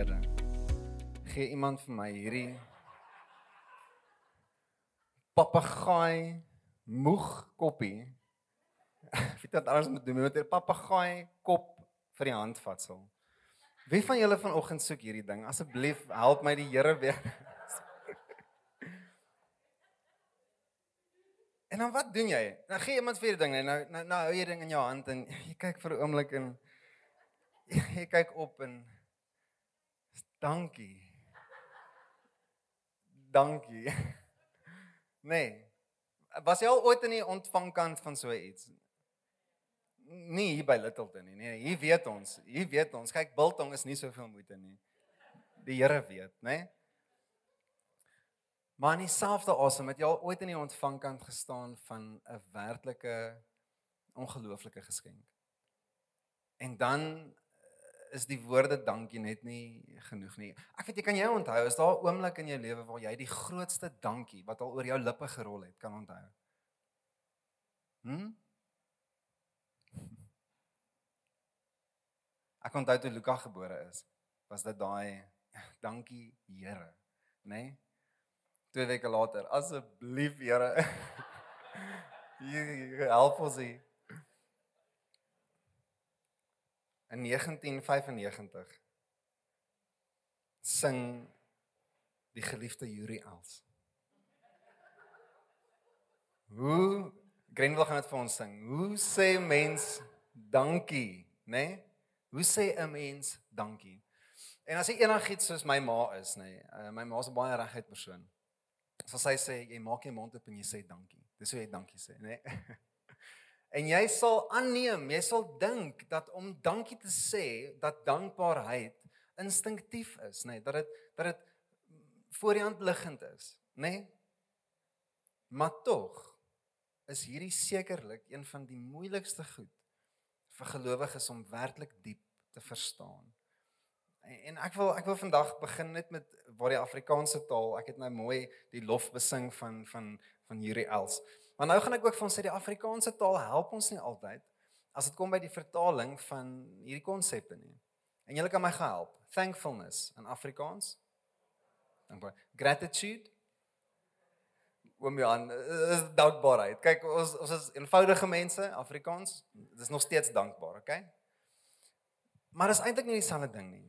gelede. Gee iemand vir my hierdie papegaai moeg koppie. Weet wat anders moet doen met 'n papegaai kop vir die handvatsel. Wie van julle vanoggend soek hierdie ding? Asseblief help my die Here weer. en dan wat doen jy? Nou gee iemand vir hierdie ding en nou nou nou hou jy ding in jou hand en jy kyk vir 'n oomblik en jy kyk op en dankie. Dankie. Nee. Was jy al ooit in die ontvangkant van so iets? Nie hier by Littleton nie. Nee, hier weet ons. Hier weet ons. Kyk, biltong is nie soveel moeite nie. Die Here weet, né? Nee? Maar in dieselfde asem het jy al ooit in die ontvangkant gestaan van 'n werklike ongelooflike geskenk. En dan is die woorde dankie net nie genoeg nie. Ek weet jy kan jy onthou, is daar 'n oomblik in jou lewe waar jy die grootste dankie wat al oor jou lippe gerol het, kan onthou? Hm? Ek onthou toe Luka gebore is, was dit daai dankie Here, né? Nee? Twee weke later, asseblief Here. Hier help ons hier. In 1995 sing die geliefde Yuri Els. Hoe Grenwil gaan dit vir ons sing. Hoe sê mens dankie, né? Nee? Hoe sê 'n mens dankie? En as jy enigiets soos my ma is, nê, nee, uh, my ma's 'n baie reguit persoon. As sy sê jy maak jy mond oop en jy sê dankie. Dis hoe jy dankie sê, né? Nee? En jy sal aanneem, jy sal dink dat om dankie te sê, dat dankbaarheid instinktief is, nê, nee, dat dit dat dit voor die hand liggend is, nê? Nee? Maar tog is hierdie sekerlik een van die moeilikste goed vir gelowiges om werklik diep te verstaan. En ek wil ek wil vandag begin net met waar die Afrikaanse taal, ek het nou mooi die lof besing van van van Yuri Els. Maar nou gaan ek ook van sê die Afrikaanse taal help ons nie altyd as dit kom by die vertaling van hierdie konsepte nie. En julle kan my help. Thankfulness in Afrikaans. Dankbaar. Gratitude. Oom Johan, is dankbaarheid. Kyk, ons ons is eenvoudige mense, Afrikaans. Dis nog steeds dankbaar, okay? Maar dit is eintlik nie dieselfde ding nie.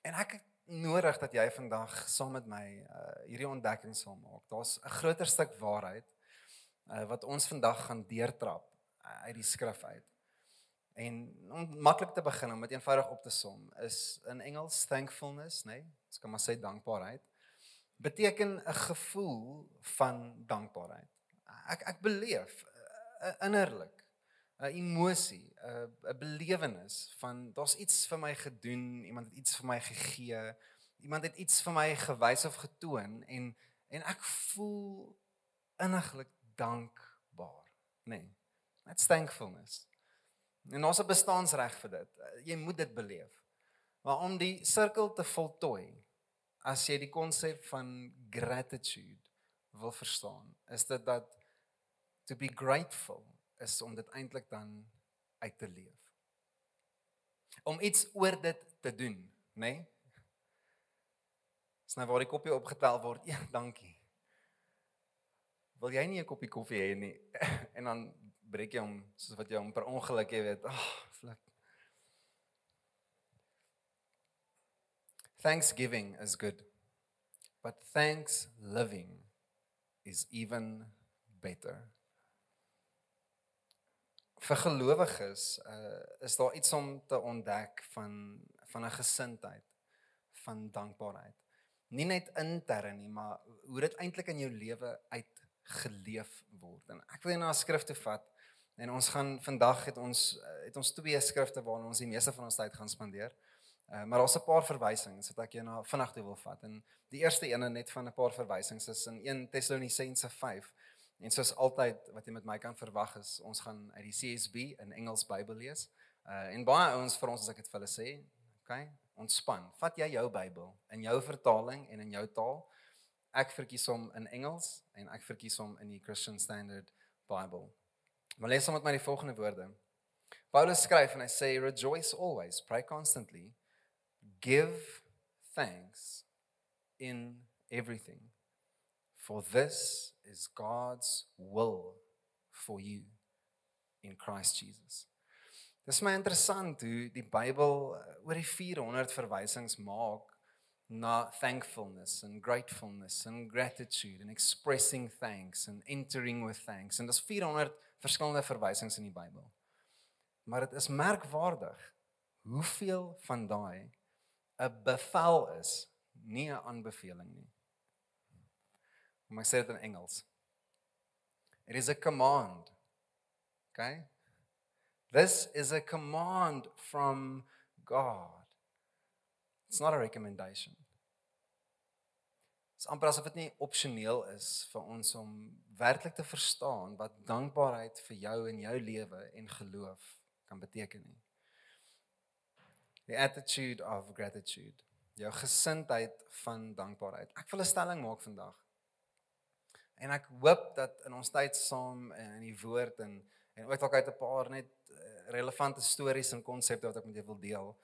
En ek nodig dat jy vandag saam met my uh, hierdie ontdekking sal maak. Daar's 'n groter stuk waarheid uh, wat ons vandag gaan deurtrap uh, uit die skrif uit. En om maklik te begin om dit eenvoudig op te som is in Engels thankfulness, nê? Nee? Ons kan maar sê dankbaarheid beteken 'n gevoel van dankbaarheid. Ek ek beleef uh, innerlik 'n emosie, 'n 'n belewenis van daar's iets vir my gedoen, iemand het iets vir my gegee, iemand het iets vir my gewys of getoon en en ek voel inniglik dankbaar, nê. Nee, that's thankfulness. En ons het bestaansreg vir dit. Jy moet dit beleef. Maar om die sirkel te voltooi, as jy die konsep van gratitude wil verstaan, is dit dat to be grateful is om dit eintlik dan uit te leef. Om iets oor dit te doen, nê? Nee? Dis nou waar die koppie opgetel word. Ja, dankie wil jy nie 'n koppie koffie? Hê nie en dan breek jy hom soos wat jy hom per ongeluk jy weet. Ag oh, flip Thanksgiving is good but thanks living is even better. Vir gelowiges uh, is daar iets om te ontdek van van 'n gesindheid van dankbaarheid. Nie net intern nie maar hoe dit eintlik in jou lewe uit geleef word. En ek wil net na 'n skrif toe vat en ons gaan vandag het ons het ons twee skrifte waarna ons die meeste van ons tyd gaan spandeer. Uh, maar daar's 'n paar verwysings wat ek jou na vanaand toe wil vat. En die eerste een net van 'n paar verwysings is in 1 Tessalonisense 5. En soos altyd wat jy met my kan verwag is, ons gaan uit die CSB in Engels Bybel lees. Uh en baie ouens vir ons as ek dit vir hulle sê, okay, ontspan. Vat jy jou Bybel in jou vertaling en in jou taal ek verkies hom in Engels en ek verkies hom in die Christian Standard Bible. Maar lees sommer met my die volgende woorde. Paulus skryf en hy sê rejoice always, pray constantly, give thanks in everything for this is God's will for you in Christ Jesus. Dis my interessant hoe die Bybel uh, oor die 400 verwysings maak thankfulness and gratefulness and gratitude and expressing thanks and entering with thanks. En dis 400 verskillende verwysings in die Bybel. Maar dit is merkwaardig hoeveel van daai 'n bevel is, nie 'n aanbeveling nie. Kom ek sê dit in Engels. It is a command. Okay? This is a command from God. It's not a recommendation. Dit is amper asof dit nie opsioneel is vir ons om werklik te verstaan wat dankbaarheid vir jou en jou lewe en geloof kan beteken nie. The attitude of gratitude. Jou gesindheid van dankbaarheid. Ek wil 'n stelling maak vandag. En ek hoop dat in ons tyd saam in die woord en en ook dalk uit 'n paar net eh, relevante stories en konsepte wat ek met jou wil deel.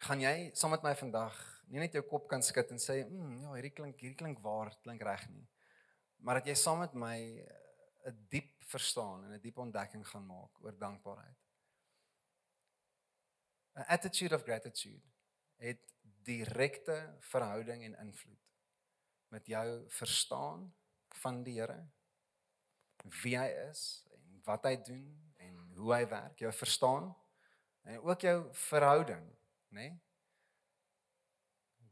Gaan jy saam met my vandag nie net jou kop kan skud en sê, "Mm, ja, hierdie klink hierdie klink waar, klink reg nie." Maar dat jy saam met my eh, 'n diep verstaan en 'n diep ontdekking gaan maak oor dankbaarheid. 'n Attitude of gratitude het direkte verhouding en invloed met jou verstaan van die Here wie hy is wat hy doen en hoe hy werk, jou verstaan en ook jou verhouding, nê? Nee?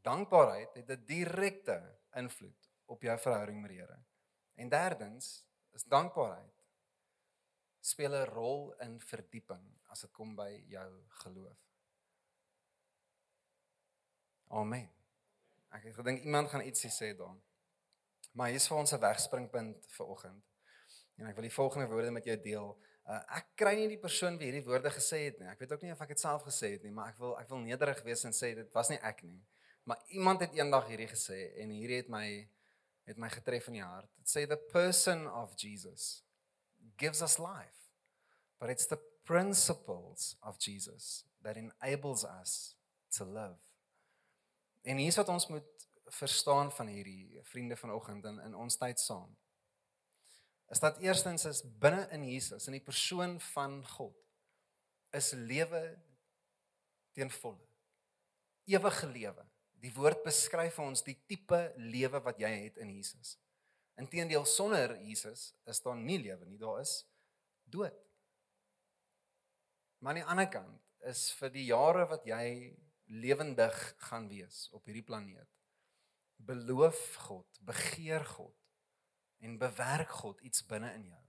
Dankbaarheid het 'n direkte invloed op jou verhouding met die Here. En derdens is dankbaarheid speel 'n rol in verdieping as dit kom by jou geloof. Amen. Ek het gedink iemand gaan ietsie sê dan. Maar hier is vir ons 'n wegspringpunt vir oggend. En ek wil die volgende woorde met jou deel. Uh, ek kry nie die persoon wie hierdie woorde gesê het nie. Ek weet ook nie of ek dit self gesê het nie, maar ek wil ek wil nederig wees en sê dit was nie ek nie. Maar iemand het eendag hierdie gesê en hierdie het my het my getref in die hart. Dit sê the person of Jesus gives us life. But it's the principles of Jesus that enables us to live. En hier is wat ons moet verstaan van hierdie vriende vanoggend in in ons tyd saam is dat eerstens is binne in Jesus in die persoon van God is lewe teen volle ewige lewe. Die woord beskryf vir ons die tipe lewe wat jy het in Jesus. Inteendeel sonder Jesus is daar nie lewe nie, daar is dood. Maar aan die ander kant is vir die jare wat jy lewendig gaan wees op hierdie planeet beloof God, begeer God en bewerk God iets binne in jou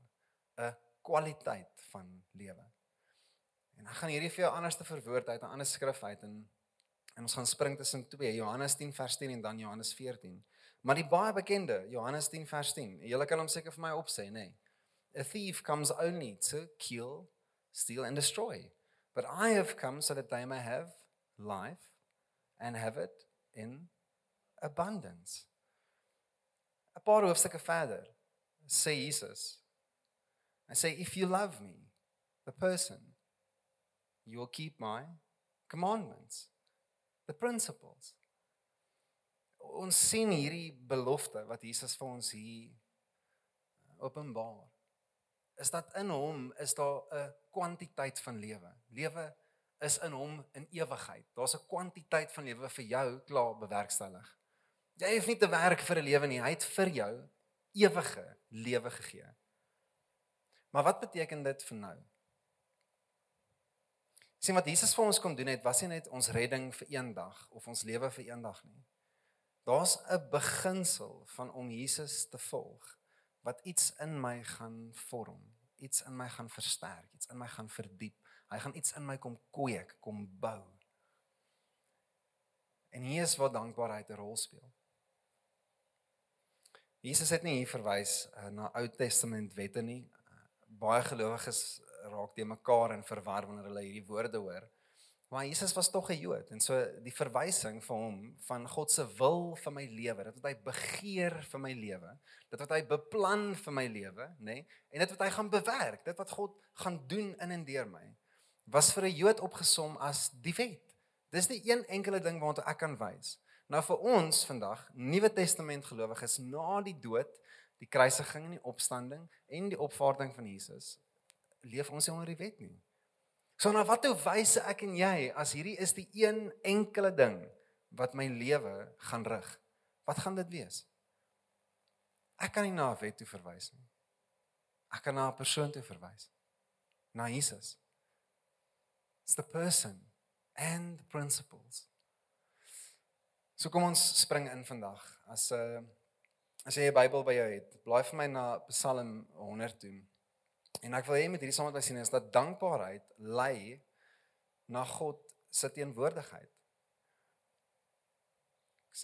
'n kwaliteit van lewe. En ek gaan hierdie vir jou anders te verwoord uit 'n ander skrif uit en en ons gaan spring tussen 2 Johannes 10 vers 10 en dan Johannes 14. Maar die baie bekende Johannes 10 vers 10. Julle kan hom seker vir my opsê, nê? Nee. A thief comes only to kill, steal and destroy. But I have come so that they may have life and have it in abundance. 'n paar hoofstukke verder sê Jesus. Hy sê if you love me, the person, you will keep my commandments, the principles. Ons sien hierdie belofte wat Jesus vir ons hier openbaar. Is dat in hom is daar 'n kwantiteit van lewe. Lewe is in hom in ewigheid. Daar's 'n kwantiteit van lewe vir jou klaar bewerkstellig. Jy hoef nie te werk vir 'n lewe nie. Hy het vir jou ewige lewe gegee. Maar wat beteken dit vir nou? Sien wat Jesus vir ons kom doen het, was nie net ons redding vir eendag of ons lewe vir eendag nie. Daar's 'n beginsel van om Jesus te volg wat iets in my gaan vorm, iets in my gaan versterk, iets in my gaan verdiep. Hy gaan iets in my kom kweek, kom bou. En hier is waar dankbaarheid 'n rol speel. Jesus het nie hier verwys uh, na Ou Testament wette nie. Uh, baie gelowiges raak te mekaar en verwar wanneer hulle hierdie woorde hoor. Maar Jesus was tog 'n Jood en so die verwysing vir hom van God se wil vir my lewe, dit wat hy begeer vir my lewe, dit wat hy beplan vir my lewe, nê? Nee, en dit wat hy gaan bewerk, dit wat God gaan doen in en deur my, was vir 'n Jood opgesom as die wet. Dis die een enkele ding waartoe ek kan wys. Nou vir ons vandag, Nuwe Testament gelowiges na die dood, die kruisiging en die opstanding en die opvaarding van Jesus, leef ons nie onder die wet nie. So nou wat hoe wys ek en jy as hierdie is die een enkele ding wat my lewe gaan rig? Wat gaan dit wees? Ek kan nie na 'n wet toe verwys nie. Ek kan na 'n persoon toe verwys. Na Jesus. It's the person and the principles. So kom ons spring in vandag. As 'n uh, eh, as jy 'n Bybel by jou het, blaai vir my na Psalm 100 toe. En ek wil hê met hierdie saam met my sien is dat dankbaarheid lei na God se teenwoordigheid.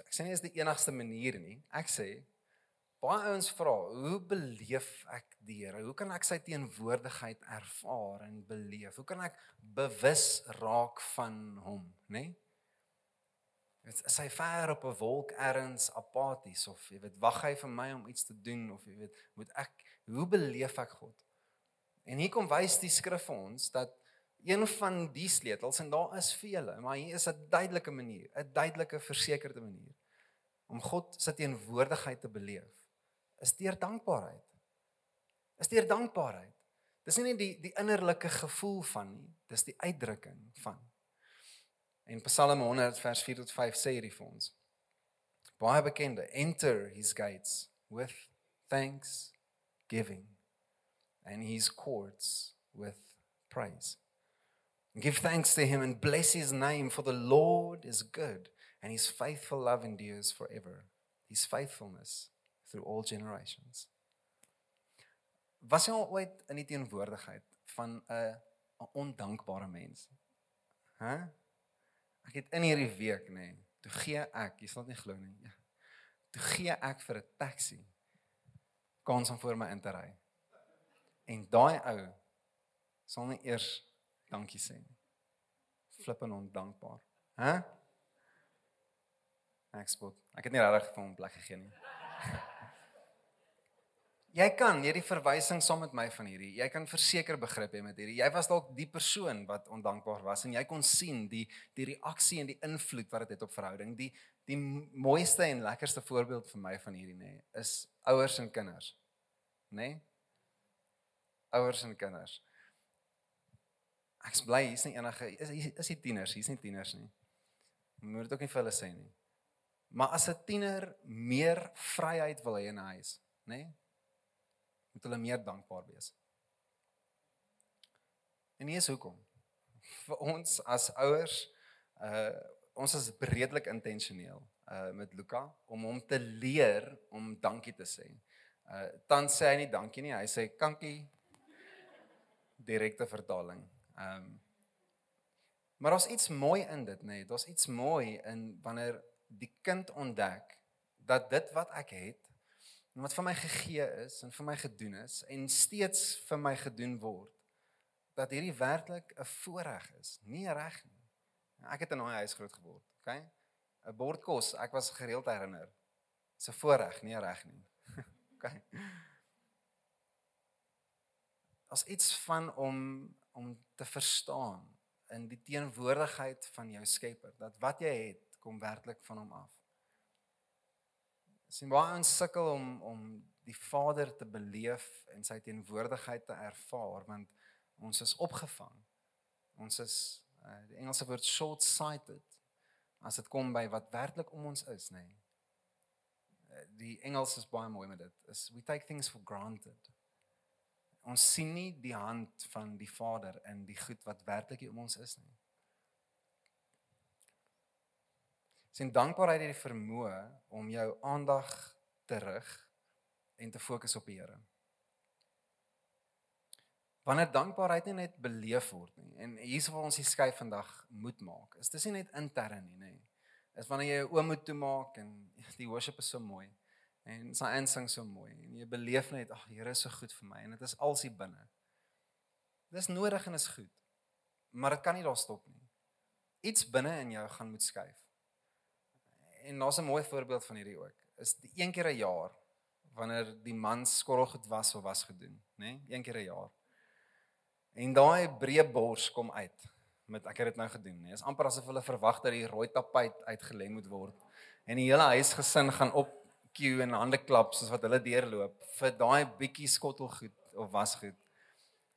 Ek sê nie is die enigste manier nie. Ek sê baie ouens vra, hoe beleef ek die Here? Hoe kan ek sy teenwoordigheid ervaar en beleef? Hoe kan ek bewus raak van hom, nê? Nee? Is hy ver op 'n wolk ergens apaties of jy weet wag hy vir my om iets te doen of jy weet moet ek hoe beleef ek God? En hier kom wys die skrif vir ons dat een van die sleutels en daar is vele, maar hier is 'n duidelike manier, 'n duidelike versekerde manier om God se teenwoordigheid te beleef. Is deur dankbaarheid. Is deur dankbaarheid. Dis nie net die die innerlike gevoel van nie, dis die uitdrukking van En Psalm 100 vers 4 tot 5 sê hierdie vir ons. Baie bekende, enter his gates with thanksgiving and his courts with praise. And give thanks to him and bless his name for the Lord is good and his faithful love endures forever. His faithfulness through all generations. Was jy ooit in die teenwoordigheid van 'n 'n ondankbare mens? Hæ? Huh? Ek het in hierdie week nê, nee, toe gee ek, jy sal dit nie glo nie. Ja. Toe gee ek vir 'n taxi kans om voor my in te ry. En daai ou sal nie eers dankie sê nie. Flippend ondankbaar. Hæ? Ek spot. Ek het nie regtig vir hom plek gegee nie. Jy kan hierdie verwysing saam met my van hierdie. Jy kan verseker begrip hê met hierdie. Jy was dalk die persoon wat ondankbaar was en jy kon sien die die reaksie en die invloed wat dit het op verhouding. Die die mooiste en lekkerste voorbeeld vir my van hierdie nê is ouers en kinders. Nê? Ouers en kinders. Ek's bly hier's nie enige is is die tieners, hier's nie tieners nie. Moet dit ook nie vir hulle sê nie. Maar as 'n tiener meer vryheid wil hê in 'n huis, nê? Moet hulle meer dankbaar wees. En hier is hoekom. Vir ons as ouers, uh ons is breedlik intentioneel uh met Luka om hom te leer om dankie te sê. Uh dan sê hy nie dankie nie, hy sê kankie direkte vertaling. Um Maar daar's iets mooi in dit, nê? Nee. Daar's iets mooi in wanneer die kind ontdek dat dit wat ek het en wat vir my gegee is en vir my gedoen is en steeds vir my gedoen word dat hierdie werklik 'n voorreg is, nie reg nie. Ek het in 'n huis groot geword, okay? 'n Bord kos, ek was gereeld herinner. Dis 'n voorreg, nie reg nie. okay. As iets van om om te verstaan in die teenwoordigheid van jou Skepper, dat wat jy het kom werklik van hom af sien baie ons sukkel om om die Vader te beleef en sy teenwoordigheid te ervaar want ons is opgevang. Ons is uh, die Engelse woord short-sighted as dit kom by wat werklik om ons is, nê. Nee. Die Engels is baie mooi met dit. Is we take things for granted. Ons sien nie die hand van die Vader in die goed wat werklik om ons is nie. Sien dankbaarheid het die vermoë om jou aandag te rig en te fokus op die Here. Wanneer dankbaarheid nie net beleef word nie en hier's waar ons die skei vandag moet maak. Is dis nie net intern nie, nê. Is wanneer jy jou oë moet toemaak en die worship is so mooi en sy insing so mooi en jy beleef net ag Here is so goed vir my en dit is alsie binne. Dis nodig en is goed. Maar dit kan nie daar stop nie. Iets binne in jou gaan moet skuif en daar's 'n mooi voorbeeld van hierdie ook. Is die een keer 'n jaar wanneer die man skorrelgoed was of was gedoen, nê? Nee? Een keer 'n jaar. En daai breë bors kom uit. met ek het dit nou gedoen nie. Dit is amper asof hulle verwag dat die rooi tapuit uitgelê moet word en die hele huisgesin gaan op queue en hande klap soos wat hulle deurloop vir daai bietjie skottelgoed of wasgoed.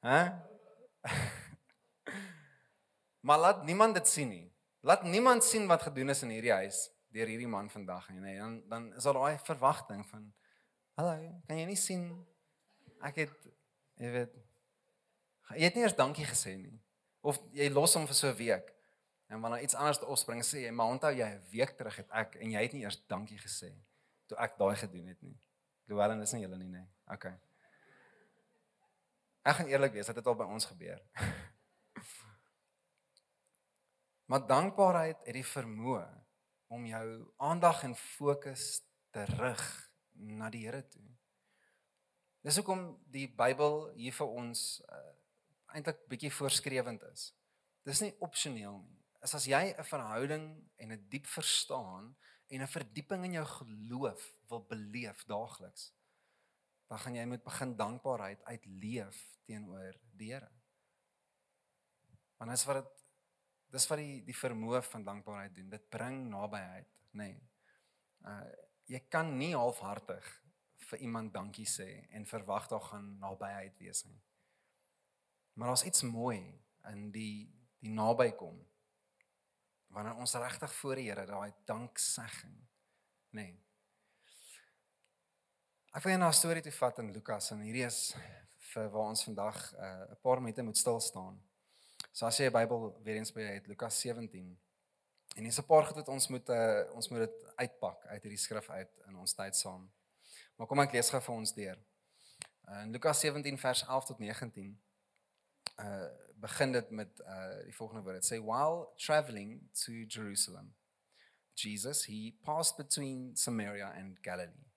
Hæ? maar laat niemand dit sien nie. Laat niemand sien wat gedoen is in hierdie huis deur hierdie man vandag nie. Nee, dan dan is daar daai verwagting van hallo, kan jy nie sien ek het jy weet jy het nie eers dankie gesê nie. Of jy los hom vir so 'n week. En wanneer iets anders opspring sê jy, maar onthou jy 'n week terug het ek en jy het nie eers dankie gesê toe ek daai gedoen het nie. Louwelen is nie julle nie, nê. Nee. Okay. Ek gaan eerlik wees, dit het al by ons gebeur. maar dankbaarheid het die vermoë om jou aandag en fokus te rig na die Here toe. Dis hoekom die Bybel hier vir ons uh, eintlik bietjie voorskrewend is. Dis nie opsioneel nie. Is as jy 'n verhouding en 'n diep verstaan en 'n verdieping in jou geloof wil beleef daagliks, dan gaan jy moet begin dankbaarheid uitleef teenoor die Here. Want dis wat dit dis wat die die vermoë van dankbaarheid doen. Dit bring nabyheid, nê. Nee. Uh jy kan nie halfhartig vir iemand dankie sê en verwag daar gaan nabyheid wees nie. Maar daar's iets mooi in die die nabykom. Wanneer ons regtig voor die Here daai danksegging, nê. Nee. Ek wil 'n storie toe vat in Lukas en hierdie is vir waar ons vandag uh, 'n paar minute moet stil staan. So as jy 'n Bybel weer eens by het Lukas 17. En hier's 'n paar goed wat ons moet uh, ons moet dit uitpak uit hierdie skrif uit in ons tyd saam. Maar kom ek lees gou vir ons deur. Uh, in Lukas 17 vers 11 tot 19 uh begin dit met uh die volgende woord. Dit sê while traveling to Jerusalem Jesus he passed between Samaria and Galilee.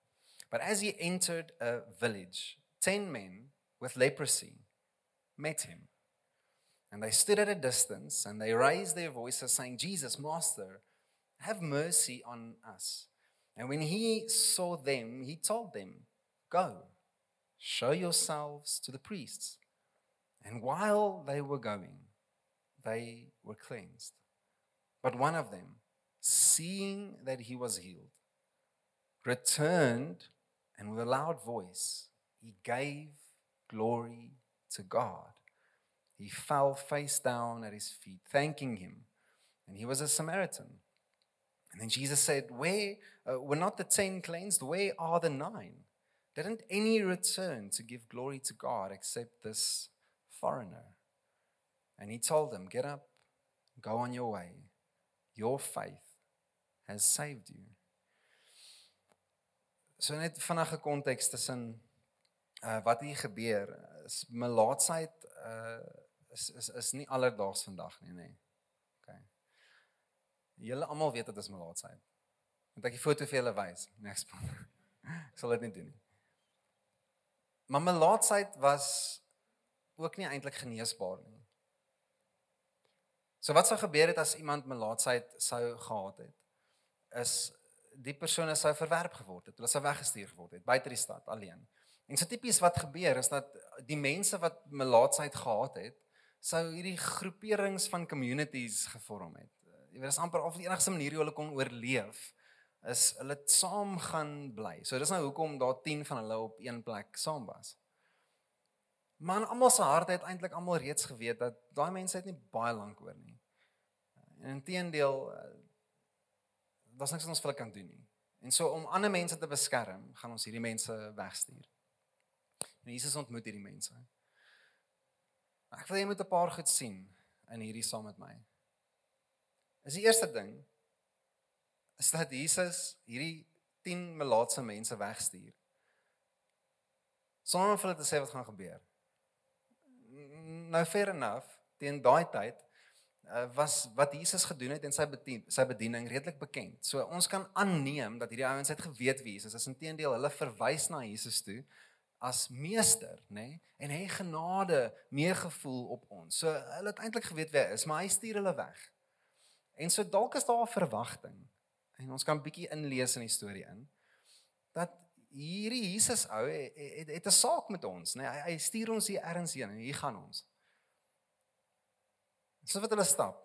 But as he entered a village, 10 men with leprosy met him. And they stood at a distance and they raised their voices saying, "Jesus, master, have mercy on us." And when he saw them, he told them, "Go, show yourselves to the priests." And while they were going, they were cleansed. But one of them, seeing that he was healed, returned and with a loud voice, he gave glory to God. He fell face down at his feet, thanking him. And he was a Samaritan. And then Jesus said, Where uh, were not the ten cleansed? Where are the nine? Didn't any return to give glory to God except this foreigner. And he told them, Get up, go on your way. Your faith has saved you. So net vinnige konteks tussen uh wat hier gebeur is melaatsheid uh is is is nie alledaags vandag nie nê. Nee. OK. Julle almal weet dit is melaatsheid. Moet ek die foto vir julle wys? Nee, ek sal dit nie doen nie. Maar melaatsheid was ook nie eintlik geneesbaar nie. So wat sou gebeur het as iemand melaatsheid sou gehad het? Is die persone sou verwerp geword het. Hulle sou weggestuur geword het buite die stad alleen. En so tipies wat gebeur is dat die mense wat melaatsheid gehad het, sou hierdie groeperings van communities gevorm het. Jy weet, dit is amper of die enigste manier hoe hulle kon oorleef is hulle saam gaan bly. So dis nou hoekom daar 10 van hulle op een plek saam was. Maar almal se harte het eintlik almal reeds geweet dat daai mense het nie baie lank oor nie. En inteendeel eh, daar's niks ons vir hulle kan doen nie. En so om ander mense te beskerm, gaan ons hierdie mense wegstuur. En Jesus ontmoet hierdie mense. Ek wil jy moet 'n paar goed sien in hierdie saam met my. Is die eerste ding is dat Jesus hierdie 10 melaatse mense wegstuur. Sonder vir hulle te sê wat gaan gebeur nou fair enough teen daai tyd uh, was wat Jesus gedoen het en sy bedien, sy bediening redelik bekend. So ons kan aanneem dat hierdie ouens het geweet wie Jesus is. Inteendeel, hulle verwys na Jesus toe as meester, nê? Nee? En hy genade meegevoel op ons. So hulle het eintlik geweet wie hy is, maar hy stuur hulle weg. En so dalk is daar 'n verwagting. En ons kan bietjie inlees in die storie in dat hierdie Jesus ou het, het 'n saak met ons, nê? Nee? Hy, hy stuur ons hier ergens heen en hier gaan ons. Soos wat hulle stap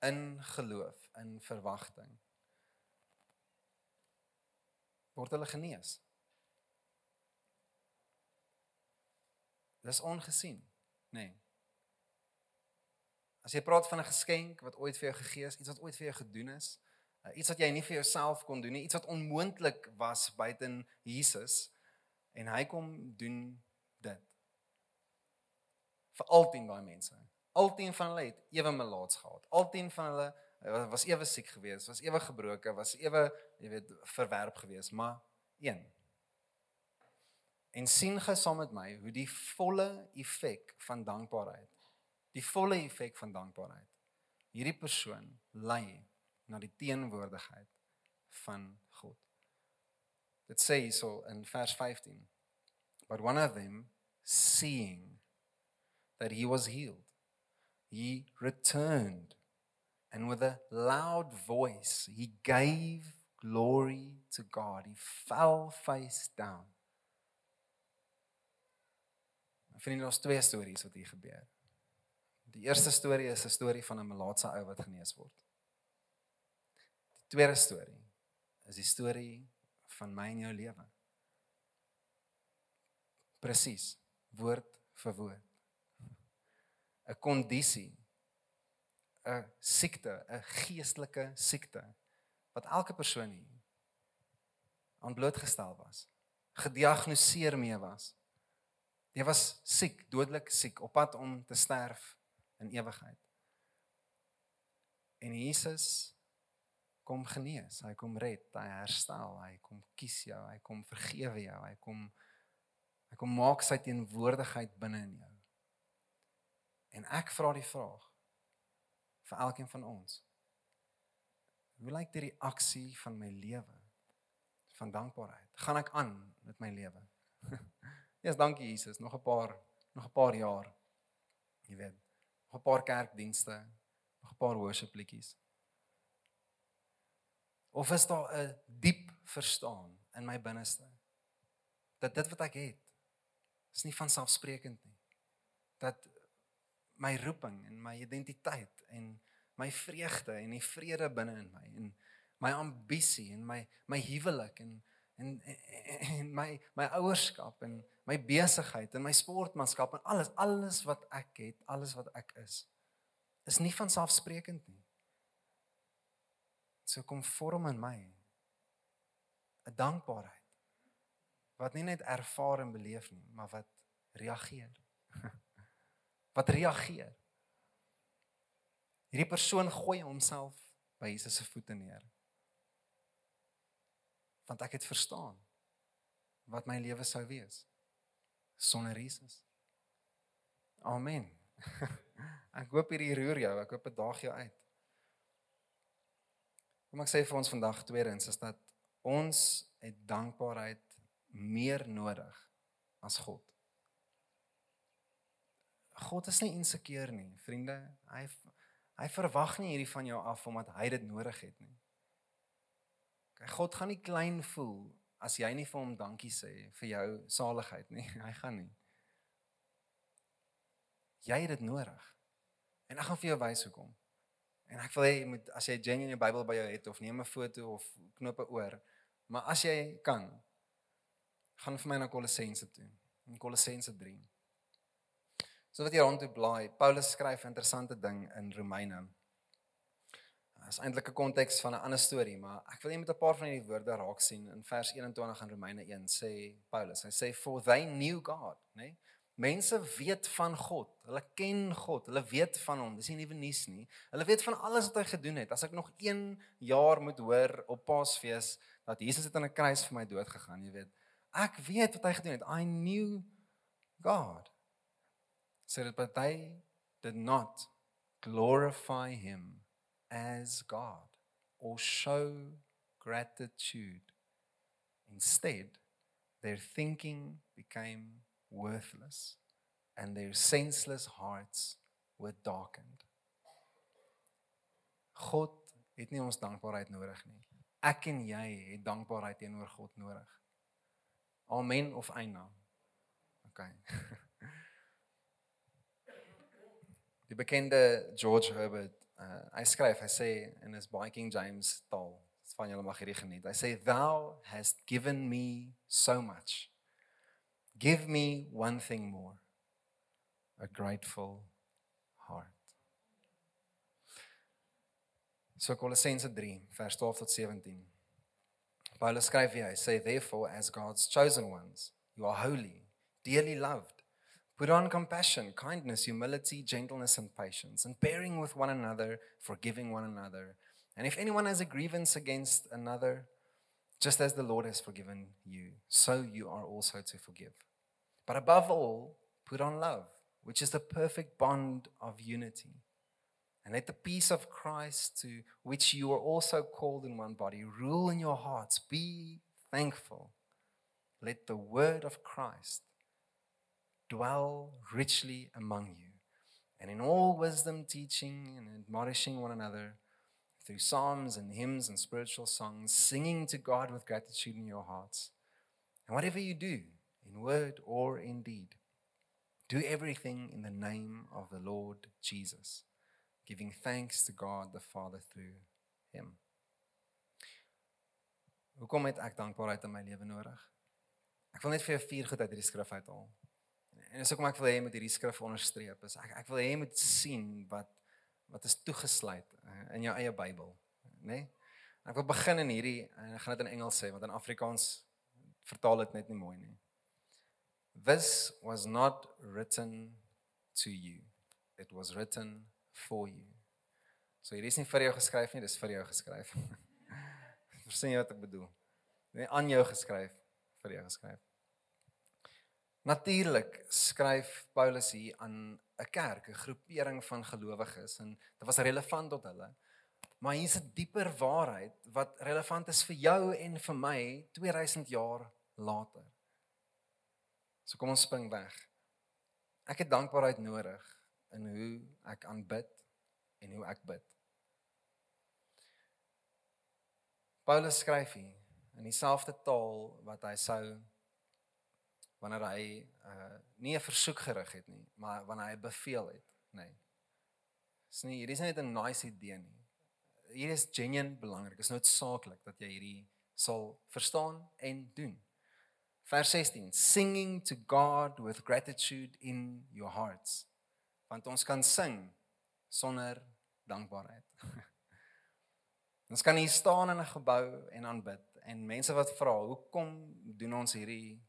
in geloof, in verwagting. Word hulle genees. Dis ongesien, nê. Nee. As jy praat van 'n geskenk wat ooit vir jou gegee is, iets wat ooit vir jou gedoen is, uh, iets wat jy nie vir jouself kon doen nie, iets wat onmoontlik was buiten Jesus en hy kom doen dit. Vir altyd daai mense. Altyd van hulle het ewe melaats gehad. Altyd van hulle uh, was ewe siek geweest, was ewe gebroken, was ewe, jy weet, verwerp geweest, maar een en sien gou saam met my hoe die volle effek van dankbaarheid die volle effek van dankbaarheid hierdie persoon lei na die teenwoordigheid van God. Dit sê hierso in vers 15 but one of them seeing that he was healed he returned and with a loud voice he gave glory to God. He fell face down Vriende, daar's twee stories wat hier gebeur. Die eerste storie is 'n storie van 'n melaatse ou wat genees word. Die tweede storie is die storie van my en jou lewe. Presies, woord vir woord. 'n Kondisie, 'n siekte, 'n geestelike siekte wat elke persoon hier aan blootgestel was, gediagnoseer mee was. Jy was siek, dodelik siek, op pad om te sterf in ewigheid. En Jesus kom genees, hy kom red, hy herstel, hy kom kies jou, hy kom vergewe jou, hy kom hy kom maak sy teenwoordigheid binne in jou. En ek vra die vraag vir elkeen van ons. Hoe lyk die reaksie van my lewe van dankbaarheid? Gaan ek aan met my lewe? Ja, yes, dankie Jesus. Nog 'n paar nog 'n paar jaar. Jy weet, nog 'n paar kerkdienste, nog 'n paar worship liedjies. Of is daar 'n diep verstaan in my binneste dat dit wat ek het is nie van selfsprekend nie. Dat my roeping en my identiteit en my vreugde en die vrede binne in my en my ambisie en my my huwelik en en en my my ouerskap en my besigheid en my sportmanskap en alles alles wat ek het, alles wat ek is is nie van selfsprekend nie. So kom vorm in my 'n dankbaarheid wat nie net ervaar en beleef nie, maar wat reageer. wat reageer. Hierdie persoon gooi homself by Jesus se voete neer want ek het verstaan wat my lewe sou wees sonder Jesus. Amen. ek hoop hierdie roer jou, ek hoop dit daag jou uit. Kom ek sê vir ons vandag tweedens is dat ons het dankbaarheid meer nodig as God. God is nie insekeer nie, vriende. Hy hy verwag nie hierdie van jou af omdat hy dit nodig het nie. God gaan nie klein voel as jy nie vir hom dankie sê vir jou saligheid nie. Hy gaan nie. Jy het dit nodig. En ek gaan vir jou wys hoekom. En ek wil hê jy moet as jy genuine die Bybel by jou het of neem 'n foto of knoop 'n oor. Maar as jy kan, gaan vir my na Kolossense toe. In Kolossense 3. So wat jy rondtoe blaai, Paulus skryf 'n interessante ding in Romeine is eintlik 'n konteks van 'n ander storie, maar ek wil net met 'n paar van hierdie woorde raak sien in vers 21 in Romeine 1 sê Paulus, hy sê for they knew God, né? Nee? Mense weet van God. Hulle ken God. Hulle weet van hom. Dis nie nuwe nuus nie. Hulle weet van alles wat hy gedoen het. As ek nog 1 jaar moet hoor op Paasfees dat Jesus het aan 'n kruis vir my dood gegaan, jy weet. Ek weet wat hy gedoen het. I knew God. So that they did not glorify him as God or show gratitude. Instead, their thinking became worthless and their senseless hearts were darkened. God het nie ons dankbaarheid nodig nie. Ek en jy het dankbaarheid teenoor God nodig. Amen of eina. OK. Die bekende George Herbert, uh, hy skryf, hy sê in his baie King James taal, van julle mag hierdie geniet. Thou hast given me so much. Give me one thing more. A grateful heart. So Kolossense 3 vers 12 tot 17. Paulus skryf hier, hy sê therefore as God's chosen ones, you are holy, dearly loved. Put on compassion, kindness, humility, gentleness and patience, and bearing with one another, forgiving one another. And if anyone has a grievance against another, just as the Lord has forgiven you, so you are also to forgive. But above all, put on love, which is the perfect bond of unity. And let the peace of Christ, to which you are also called in one body, rule in your hearts. Be thankful. Let the word of Christ dwell richly among you, and in all wisdom, teaching and admonishing one another through psalms and hymns and spiritual songs, singing to God with gratitude in your hearts. And whatever you do, in word or in deed, do everything in the name of the Lord Jesus giving thanks to God the Father through him. Hoekom het ek dankbaarheid in my lewe nodig? Ek wil net vir jou vier goed uit hierdie skrif uithaal. En dis hoekom ek wil hê jy moet hierdie skrif onderstreep. Is ek ek wil hê moet sien wat wat is toegesluit eh, in jou eie Bybel, né? Nee? Ek wil begin in hierdie en ek gaan dit in Engels sê want in Afrikaans vertaal dit net nie mooi nie. This was not written to you. It was written for you. So hierdie is nie vir jou geskryf nie, dis vir jou geskryf. Verstaan jy wat ek bedoel? Nee, aan jou geskryf, vir jou geskryf. Natuurlik skryf Paulus hier aan 'n kerk, 'n groepering van gelowiges en dit was relevant tot hulle. Maar hier's 'n dieper waarheid wat relevant is vir jou en vir my 2000 jaar later. So kom ons spring weg. Ek het dankbaarheid nodig in hoe ek aanbid en hoe ek bid. Paulus skryf hier in dieselfde taal wat hy sou wanneer hy uh nie 'n versoek gerig het nie, maar wanneer hy beveel het, nê. Nee. Dis nie hierdie is net 'n nice idee nie. Hier is genuen belangrik. Dit is noodsaaklik dat jy hierdie sal verstaan en doen. Vers 16: Singing to God with gratitude in your hearts want ons kan sing sonder dankbaarheid. ons kan hier staan in 'n gebou en aanbid en mense wat vra, "Hoekom doen ons hierdie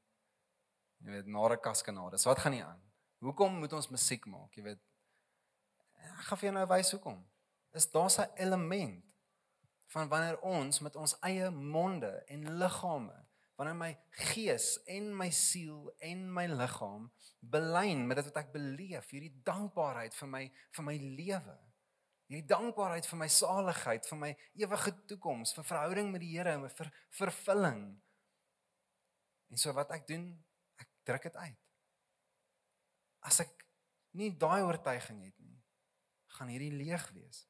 jy weet nare kaskanade? So wat gaan nie aan? Hoekom moet ons musiek maak, jy weet?" Ek gaan vir jou nou wys hoekom. Is daar's 'n element van wanneer ons met ons eie monde en liggame wanneer my gees en my siel en my liggaam belyn met dit wat ek beleef, hierdie dankbaarheid vir my vir my lewe. Hierdie dankbaarheid vir my saligheid, vir my ewige toekoms, vir verhouding met die Here vir vervulling. En so wat ek doen, druk dit uit. As ek nie daai oortuiging het nie, gaan hierdie leeg wees.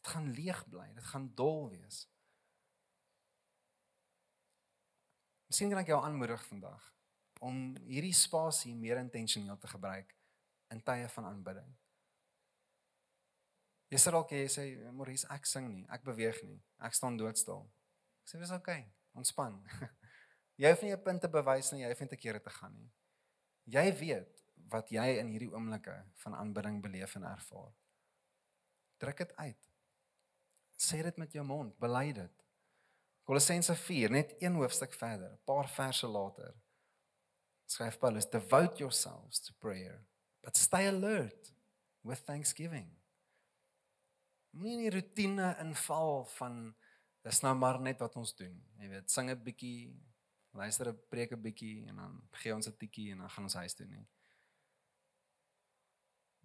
Dit gaan leeg bly, dit gaan dol wees. Miskien kan ek jou aanmoedig vandag om hierdie spasie meer intentioneel te gebruik in tye van aanbidding. Jy sê dalk jy sê Maurice ek sing nie, ek beweeg nie, ek staan doodstil. Ek sê dis oukei, okay, ontspan. jy hoef nie 'n punt te bewys nie, jy hoef nie te kere te gaan nie. Jy weet wat jy in hierdie oomblikke van aanbidding beleef en ervaar. Druk dit uit. Sê dit met jou mond, bely dit. Kolossense 4, net een hoofstuk verder, 'n paar verse later. Skryf Paulus, "Devote yourselves to prayer, but stay alert with thanksgiving." Moenie in die rotine inval van dis nou maar net wat ons doen. Jy weet, sing 'n bietjie, luister 'n preek 'n bietjie en dan gee ons 'n tikkie en dan gaan ons huis toe nie.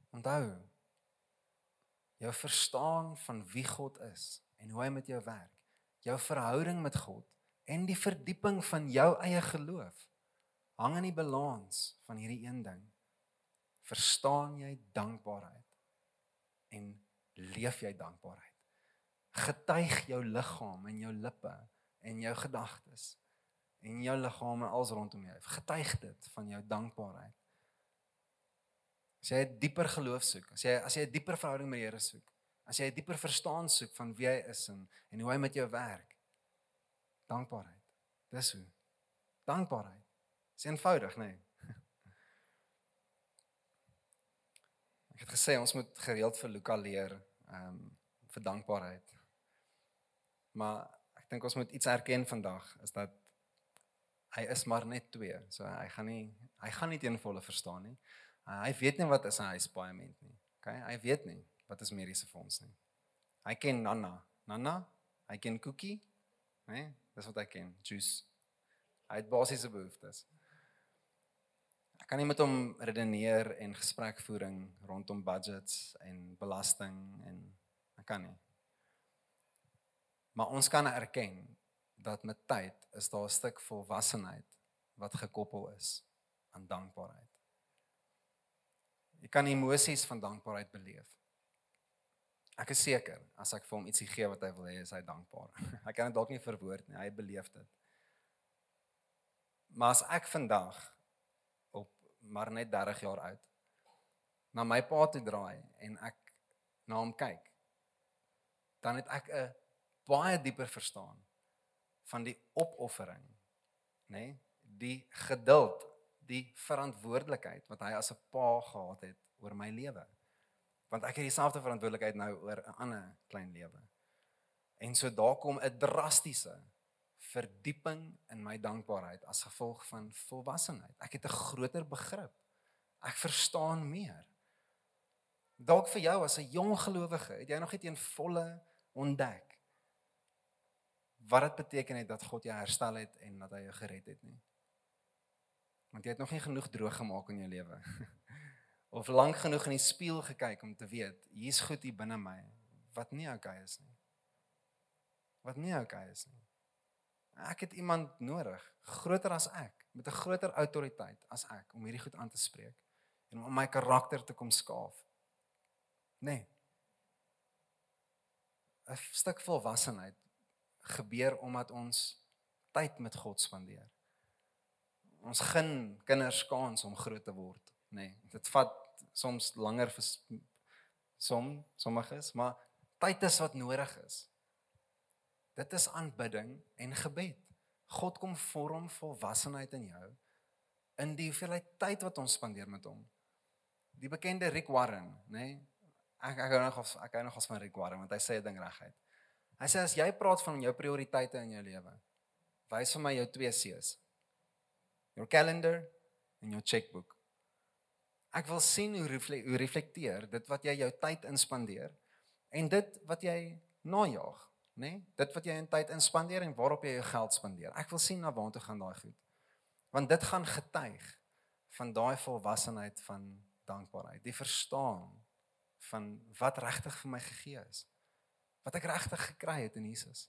Onthou, jou verstaan van wie God is en hoe hy met jou werk jou verhouding met God en die verdieping van jou eie geloof hang in die balans van hierdie een ding. Verstaan jy dankbaarheid en leef jy dankbaarheid? Getuig jou liggaam en jou lippe en jou gedagtes en jou liggaam en alles rondom jou. Getuig dit van jou dankbaarheid. As jy 'n dieper geloof soek, as jy as jy 'n dieper verhouding met die Here soek, as jy 'n dieper verstaan soek van wie hy is en en hoe hy met jou werk. Dankbaarheid. Dis hoe. Dankbaarheid. Dis eenvoudig, nê? Nee. Ek het gesê ons moet gereeld vir Luka leer ehm um, vir dankbaarheid. Maar ek dink ons moet iets erken vandag is dat hy is maar net 2. So hy gaan nie hy gaan nie teen volle verstaan nie. Uh, hy weet nie wat is 'n huispaaiement nie. OK? Hy weet nie wat is mediese fonds nie. Hy ken Nana. Nana, hy ken Cookie, né? Nee, dis wat hy ken. Juice. Hy het basiese behoeftes. Ek kan nie met hom redeneer en gesprekvoering rondom budgets en belasting en ek kan nie. Maar ons kan erken dat met tyd is daar 'n stuk volwassenheid wat gekoppel is aan dankbaarheid. Jy kan emosies van dankbaarheid beleef. Ek is seker as ek vir hom ietsie gee wat hy wil hê, is hy dankbaar. Ek kan dit dalk nie verwoord nie, hy beleef dit. Maar as ek vandag maar net 30 jaar oud na my pa toe draai en ek na hom kyk dan het ek 'n baie dieper verstaan van die opoffering nê nee? die geduld die verantwoordelikheid wat hy as 'n pa gehad het oor my lewe want ek het dieselfde verantwoordelikheid nou oor 'n ander klein lewe en so daar kom 'n drastiese verdieping in my dankbaarheid as gevolg van volwassenheid. Ek het 'n groter begrip. Ek verstaan meer. Dalk vir jou as 'n jong gelowige, het jy nog nie teen volle ontdek wat dit beteken het dat God jou herstel het en dat hy jou gered het nie. Want jy het nog nie genoeg droog gemaak in jou lewe. of lank genoeg in die spieël gekyk om te weet, hier's goed hier binne my wat nie oukei is nie. Wat nie oukei is nie. Ek het iemand nodig, groter as ek, met 'n groter autoriteit as ek om hierdie goed aan te spreek en om my karakter te kom skaaf. Nee. 'n Stuk volwassenheid gebeur omdat ons tyd met God spandeer. Ons gun kinders kans om groot te word, nê. Nee, dit vat soms langer vir som sommiges, maar tyd is wat nodig is. Dit is aanbidding en gebed. God kom vorm volwassenheid in jou in die hoeveelheid tyd wat ons spandeer met hom. Die bekende Rick Warren, nê? Nee? Ek ek hou nog of ek hou nog van Rick Warren want hy sê 'n ding reguit. Hy sê as jy praat van jou prioriteite in jou lewe, wys vir my jou twee C's. Your calendar en jou checkbook. Ek wil sien hoe reflek, hoe reflekteer dit wat jy jou tyd inspandeer en dit wat jy najag nê? Nee? Dit wat jy in tyd inspandeer en waarop jy jou geld spandeer. Ek wil sien na waartoe gaan daai goed. Want dit gaan getuig van daai volwassenheid van dankbaarheid, die verstaan van wat regtig vir my gegee is. Wat ek regtig gekry het in Jesus.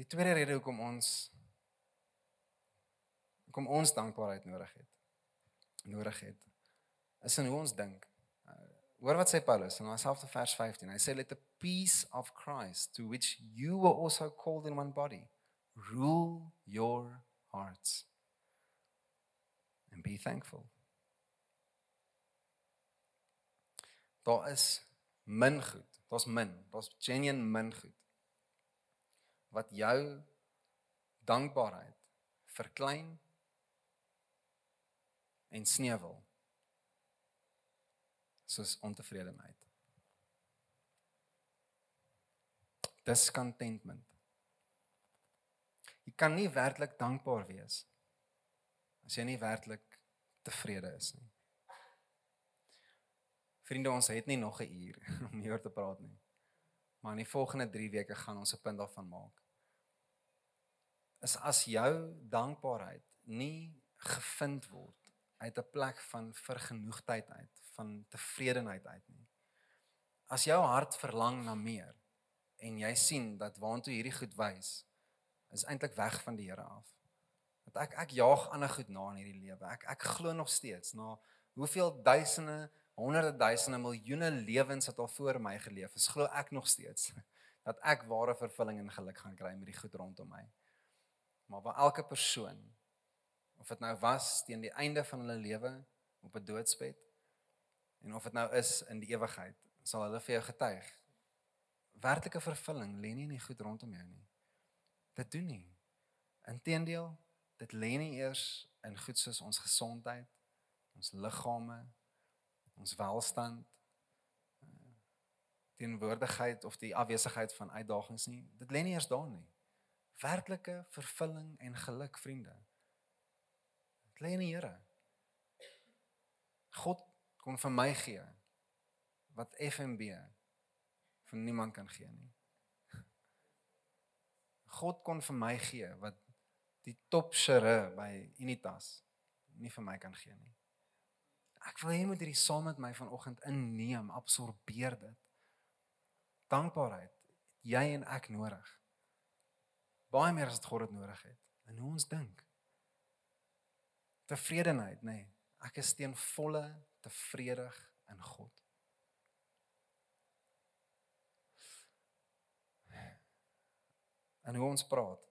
Die tweede rede hoekom ons hoekom ons dankbaarheid nodig het. Nodig het is in hoe ons dink. Hoor wat sê Paulus in dieselfde vers 15. Hy sê let the peace of Christ to which you were also called in one body rule your hearts and be thankful. Daar is min goed. Daar's min. Daar's genuine min goed. Wat jou dankbaarheid verklein en sneuwel soos ontevredenheid. Discontentment. Jy kan nie werklik dankbaar wees as jy nie werklik tevrede is nie. Vriende, ons het nie nog 'n uur om hieroor te praat nie. Maar in die volgende 3 weke gaan ons 'n punt daarvan maak. Is as jou dankbaarheid nie gevind word uit 'n plek van vergenoegdheid uit, van tevredenheid uit nie. As jou hart verlang na meer en jy sien dat waantoe hierdie goed wys is eintlik weg van die Here af. Dat ek ek jaag ander goed na in hierdie lewe. Ek ek glo nog steeds na hoeveel duisende, honderde duisende, miljoene lewens wat al voor my geleef is. Glo ek nog steeds dat ek ware vervulling en geluk gaan kry met die goed rondom my. Maar waar elke persoon of dit nou was teen die einde van hulle lewe op 'n doodsbed en of dit nou is in die ewigheid, sal hulle vir jou getuig. Werklike vervulling lê nie in die goed rondom jou nie. Dit doen nie. Inteendeel, dit lê nie eers in goed soos ons gesondheid, ons liggame, ons welstand, teenwoordigheid of die afwesigheid van uitdagings nie. Dit lê nie eers daar nie. Werklike vervulling en geluk, vriende. Dit lê in die Here. God kon vir my gee wat FNB vir niemand kan gee nie. God kon vir my gee wat die topshere by Unitas nie vir my kan gee nie. Ek wil hê moet hierdie saam met my vanoggend inneem, absorbeer dit. Dankbaarheid, jy en ek nodig. Baie meer as wat God dit nodig het. En hoe ons dink. Tevredenheid, nê. Nee, ek is teen volle tevredig in God. En hoe ons praat.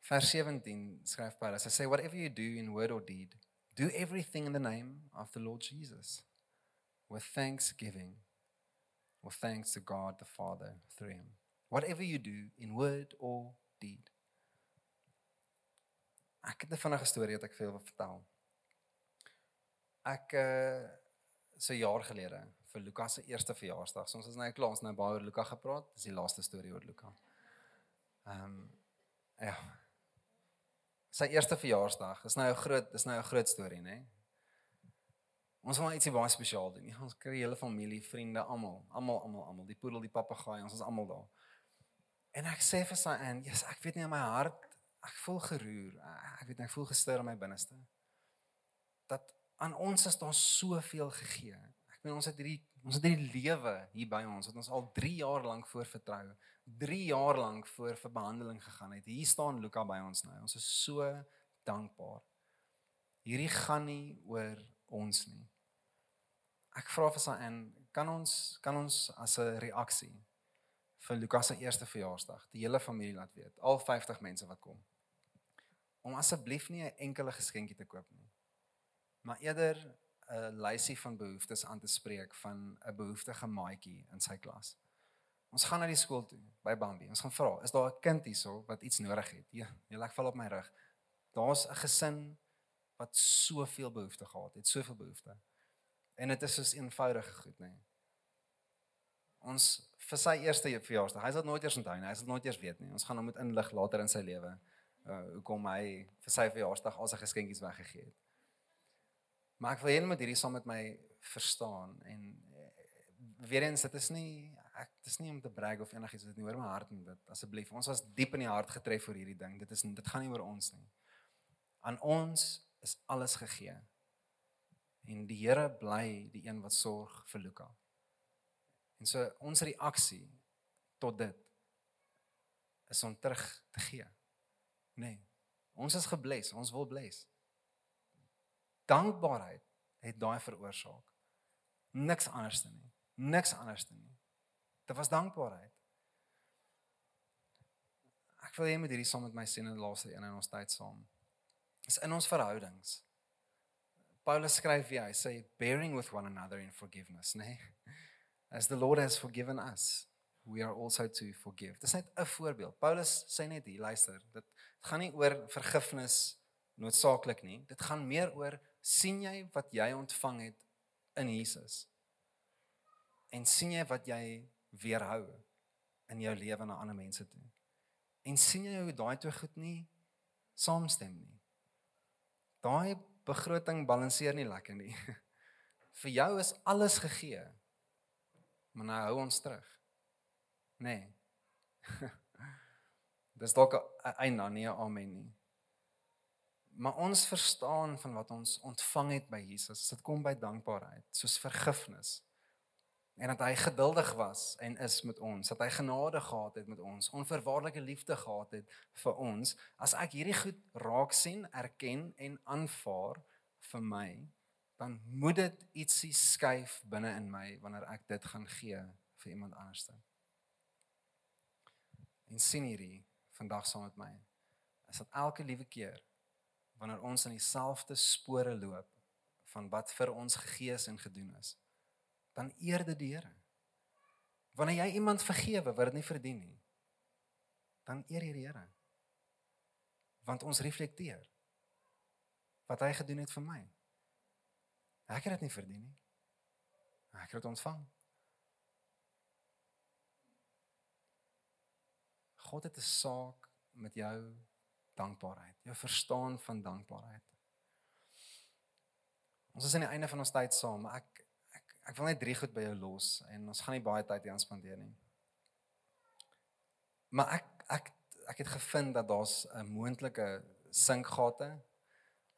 Vers 17 skryf Paulus, hy sê whatever you do in word or deed, do everything in the name of the Lord Jesus with thanksgiving or thanks to God the Father through him. Whatever you do in word or deed. Ek het 'n vinnige storie wat ek vir julle wil vertel. Ek uh so jaar gelede vir Lukas se eerste verjaarsdag. So ons is nou klaar, ons nou baie oor Lukas gepraat. Dis die laaste storie oor Lukas. Ehm um, ja. Sy eerste verjaarsdag. Dis nou 'n groot, dis nou 'n groot storie, né? Nee? Ons wil ietsie baie spesiaal doen. Ons kry hele familie, vriende, almal, almal, almal, almal, die poedel, die papegaai, ons is almal daar. En ek sê vir sy en, "Jesus, ek weet nie in my hart, ek voel geroer. Ek weet ek voel gestuur in my binneste." Dat aan ons is daar soveel gegee. Ek meen ons het hierdie ons het hierdie lewe hier by ons wat ons al 3 jaar lank voor vertrou. 3 jaar lank voor vir behandeling gegaan het. Hier staan Luka by ons nou. Ons is so dankbaar. Hierdie gaan nie oor ons nie. Ek vra vir sy en kan ons kan ons as 'n reaksie vir Lukas se eerste verjaarsdag die hele familie laat weet, al 50 mense wat kom. Om asseblief nie 'n enkele geskenkie te koop nie maar eerder 'n lysie van behoeftes aan te spreek van 'n behoeftige maatjie in sy klas. Ons gaan na die skool toe by Bambi. Ons gaan vra, is daar 'n kind hierso wat iets nodig het? Ja, jy lag val op my rug. Daar's 'n gesin wat soveel behoeftes gehad het, soveel behoeftes. En dit is so eenvoudig goed, nê. Nee. Ons vir sy eerste verjaarsdag, hy sal nooit eers onthou nie, hy sal nooit eers weet nie. Ons gaan hom moet inlig later in sy lewe. Uh hoekom hy vir sy verjaarsdag al sy geskenkies weggegee het. Maar ek wil hê jy moet hierdie saam met my verstaan en eh, weer eens dit is nie dis nie om te brag of enigiets dit nie hoor my hart en dit asseblief. Ons was diep in die hart getref vir hierdie ding. Dit is dit gaan nie oor ons nie. Aan ons is alles gegee. En die Here bly die een wat sorg vir Luka. En so ons reaksie tot dit is om terug te gee. Nee ons is gebless ons wil bless. Dankbaarheid het daai veroorsaak. Niks anders nie. Niks anders nie. Dit was dankbaarheid. Ek wil hê jy moet hierdie saam met my sien in die laaste een in ons tyd saam. Is in ons verhoudings. Paulus skryf vir hy sê bearing with one another in forgiveness, nê? Nee? As the Lord has forgiven us, we are also to forgive. Dis net 'n voorbeeld. Paulus sê net hier, luister, dit gaan nie oor vergifnis noodsaaklik nie. Dit gaan meer oor sien jy wat jy ontvang het in Jesus? En sien jy wat jy weerhou in jou lewe na ander mense toe? En sien jy hoe daai twee goed nie saamstem nie? Daai begroting balanseer nie lekker nie. Vir jou is alles gegee. Maar nou hou ons terug. Nee. Dis dalk 'n einde, nie 'n amen nie maar ons verstaan van wat ons ontvang het by Jesus, dit kom by dankbaarheid, soos vergifnis. En dat hy geduldig was en is met ons, dat hy genade gehad het met ons, onverwaarlike liefde gehad het vir ons. As ek hierdie goed raak sien, erken en aanvaar vir my, dan moet dit ietsie skuif binne in my wanneer ek dit gaan gee vir iemand anderste. En sien hierdie vandag saam met my. Is dat elke liewe keer wanneer ons in dieselfde spore loop van wat vir ons gegee is en gedoen is, dan eer dit die Here. Wanneer jy iemand vergewe wat dit nie verdien nie, dan eer jy die Here. Want ons reflekteer wat hy gedoen het vir my. Ek het dit nie verdien nie. Ek het dit ontvang. God het 'n saak met jou dankbaarheid, jou verstaan van dankbaarheid. Ons is aan die einde van ons tyd saam, maar ek ek wil net drie goed by jou los en ons gaan nie baie tyd hier spandeer nie. Maar ek ek ek het gevind dat daar's 'n moontlike sinkgate.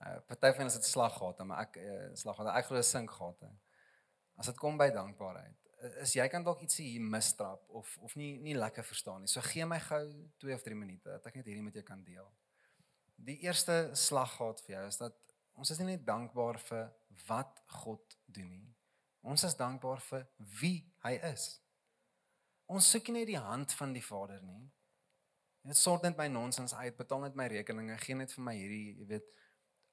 Uh party van is dit slaggate, maar ek uh, slaggate, ek glo sinkgate. As dit kom by dankbaarheid, is jy kan dalk ietsie hier mistrap of of nie nie lekker verstaan nie. So gee my gou 2 of 3 minute dat ek net hierdie met jou kan deel. Die eerste slaggat vir jou is dat ons is nie net dankbaar vir wat God doen nie. Ons is dankbaar vir wie hy is. Ons soek nie die hand van die Vader nie. Dit sort net my nonsens uit, betaal net my rekeninge, gee net vir my hierdie, jy weet.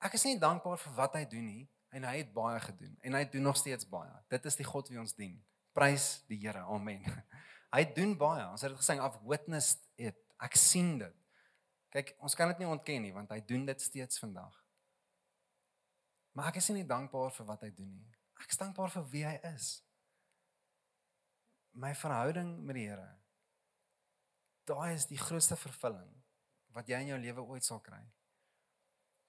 Ek is nie dankbaar vir wat hy doen nie en hy het baie gedoen en hy doen nog steeds baie. Dit is die God wie ons dien. Prys die Here. Amen. Hy doen baie. Ons het dit gesing af witnessed it. Ek sien dit. Kyk, ons kan dit nie ontken nie want hy doen dit steeds vandag. Maar ek is nie dankbaar vir wat hy doen nie. Ek is dankbaar vir wie hy is. My verhouding met die Here. Daai is die grootste vervulling wat jy in jou lewe ooit sal kry.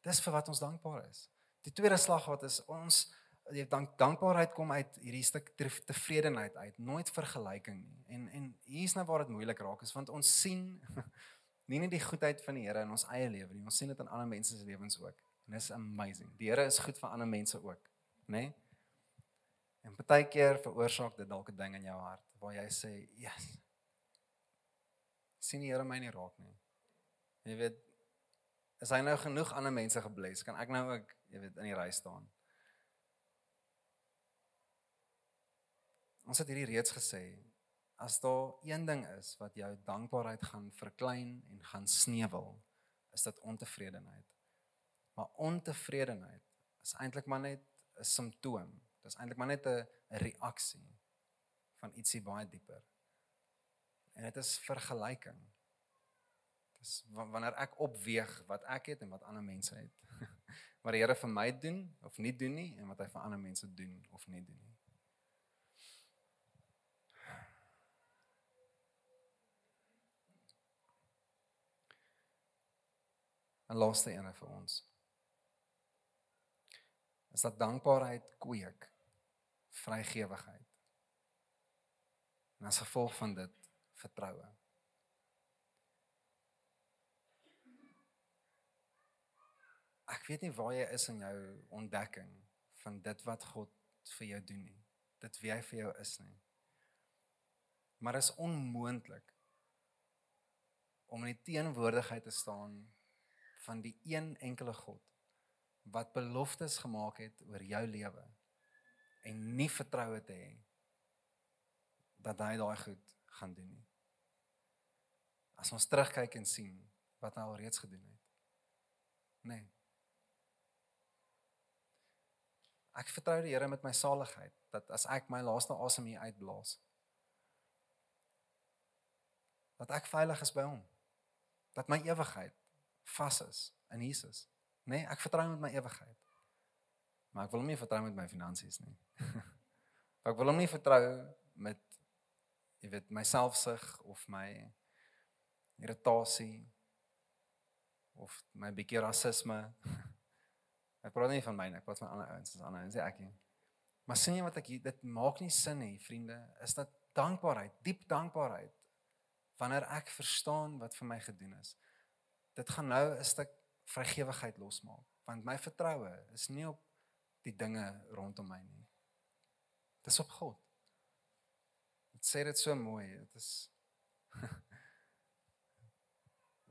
Dis vir wat ons dankbaar is. Die tweede slag wat is ons jy dank dankbaarheid kom uit hierdie stuk tevredenheid uit, nooit vergelyking nie. En en hier's nou waar dit moeilik raak is want ons sien nie net die goedheid van die Here in ons eie lewe nie, ons sien dit in ander mense se lewens ook. En dis amazing. Die Here is goed vir ander mense ook, né? Nee? En baie keer veroorsaak dit dalk 'n ding in jou hart waar jy sê, "Yes." Sien die Here my nie raak nie. Jy weet, is hy nou genoeg ander mense gebless? Kan ek nou ook, jy weet, in die ry staan? Ons het hierdie reeds gesê, as daar een ding is wat jou dankbaarheid gaan verklein en gaan sneuwel, is dit ontevredenheid. Maar ontevredenheid is eintlik maar net 'n simptoom. Dit is eintlik maar net 'n reaksie van ietsie baie dieper. En dit is vergelyking. Dis wanneer ek opweeg wat ek het en wat ander mense het. wat die Here vir my doen of nie doen nie en wat hy vir ander mense doen of nie doen nie. 'n laaste ene vir ons. Is dat dankbaarheid kweek vrygewigheid. En as gevolg van dit vertroue. Ek weet nie waar jy is in jou ontdekking van dit wat God vir jou doen nie. Dit wie hy vir jou is nie. Maar is onmoontlik om in die teenwoordigheid te staan van die een enkele God wat beloftes gemaak het oor jou lewe en nie vertroue te hê dat hy daai goed gaan doen nie. As ons terugkyk en sien wat hy al reeds gedoen het. Nee. Ek vertrou die Here met my saligheid dat as ek my laaste asem hier uitblaas dat ek veilig is by hom. Dat my ewigheid vas is in Jesus. Nê, nee, ek vertrou met my ewigheid. Maar ek wil hom nie vertrou met my finansies nie. ek wil hom nie vertrou met jy weet my selfsug of my irritasie of my bietjie rasisme. ek praat nie van myne, ek praat van ander ouens, ander ouens, ek nie. Maar sien jy wat ek dit maak nie sin nie, vriende, is dat dankbaarheid, diep dankbaarheid wanneer ek verstaan wat vir my gedoen is dit gaan nou 'n stuk vrygewigheid losmaak want my vertroue is nie op die dinge rondom my nie. Dis op God. Dit sê dit so mooi. Dit is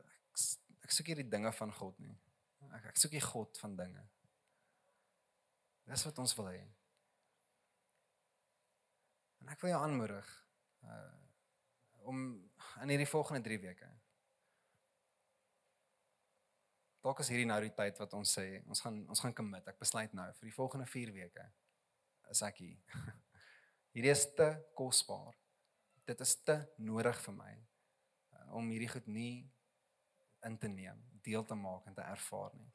ek, ek soek hier die dinge van God nie. Ek, ek soek die God van dinge. Dis wat ons wil hê. En ek wil jou aanmoedig uh, om in hierdie volgende 3 weke dalk is hierdie nou die tyd wat ons sê ons gaan ons gaan commit. Ek besluit nou vir die volgende 4 weke is ek hier. Hierdie is te kosbaar. Dit is te nodig vir my uh, om hierdie goed nie in te neem, deel te maak en te ervaar nie.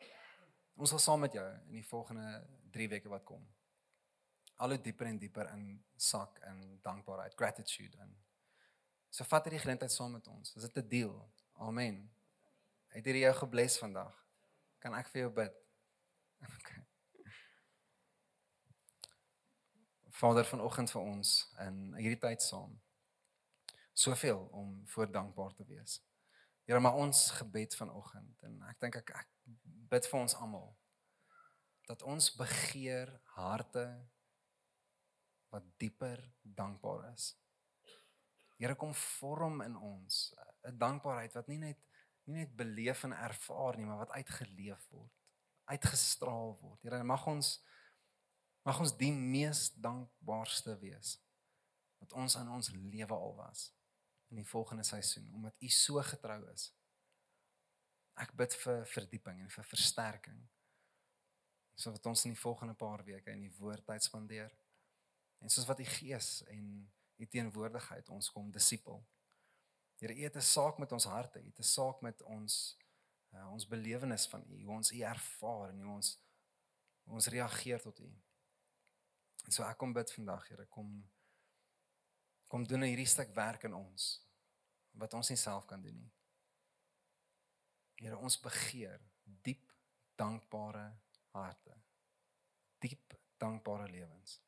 Ons sal saam met jou in die volgende 3 weke wat kom. Al hoe dieper en dieper in sak in dankbaarheid, gratitude en so vat hierdie geleentheid saam met ons. Is dit 'n deal? Amen. Het hierdie jou gebless vandag? Kan ek vir jou bid? Okay. Vader vanoggend vir ons in hierdie tyd saam. Soveel om voor dankbaar te wees. Here, maar ons gebed vanoggend en ek dink ek, ek bid vir ons almal dat ons begeer harte wat dieper dankbaar is. Here kom vorm in ons 'n dankbaarheid wat nie net nie net beleef en ervaar nie, maar wat uitgeleef word, uitgestraal word. Here, mag ons mag ons die mees dankbaarste wees wat ons in ons lewe al was in die volgende seisoen omdat U so getrou is. Ek bid vir verdieping en vir versterking. Sodat ons in die volgende paar weke in die woord tyd spandeer. En soos wat u Gees en u teenwoordigheid ons kom disipel. Here, u het 'n saak met ons harte, u het 'n saak met ons uh, ons belewenis van u, hoe ons u ervaar en hoe ons hoe ons reageer tot u. En so ek kom bid vandag, Here, kom kom doen hierdie stuk werk in ons wat ons nie self kan doen nie. Here ons begeer diep dankbare harte. Diep dankbare lewens.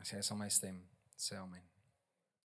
As jy sal my stem, sê amen.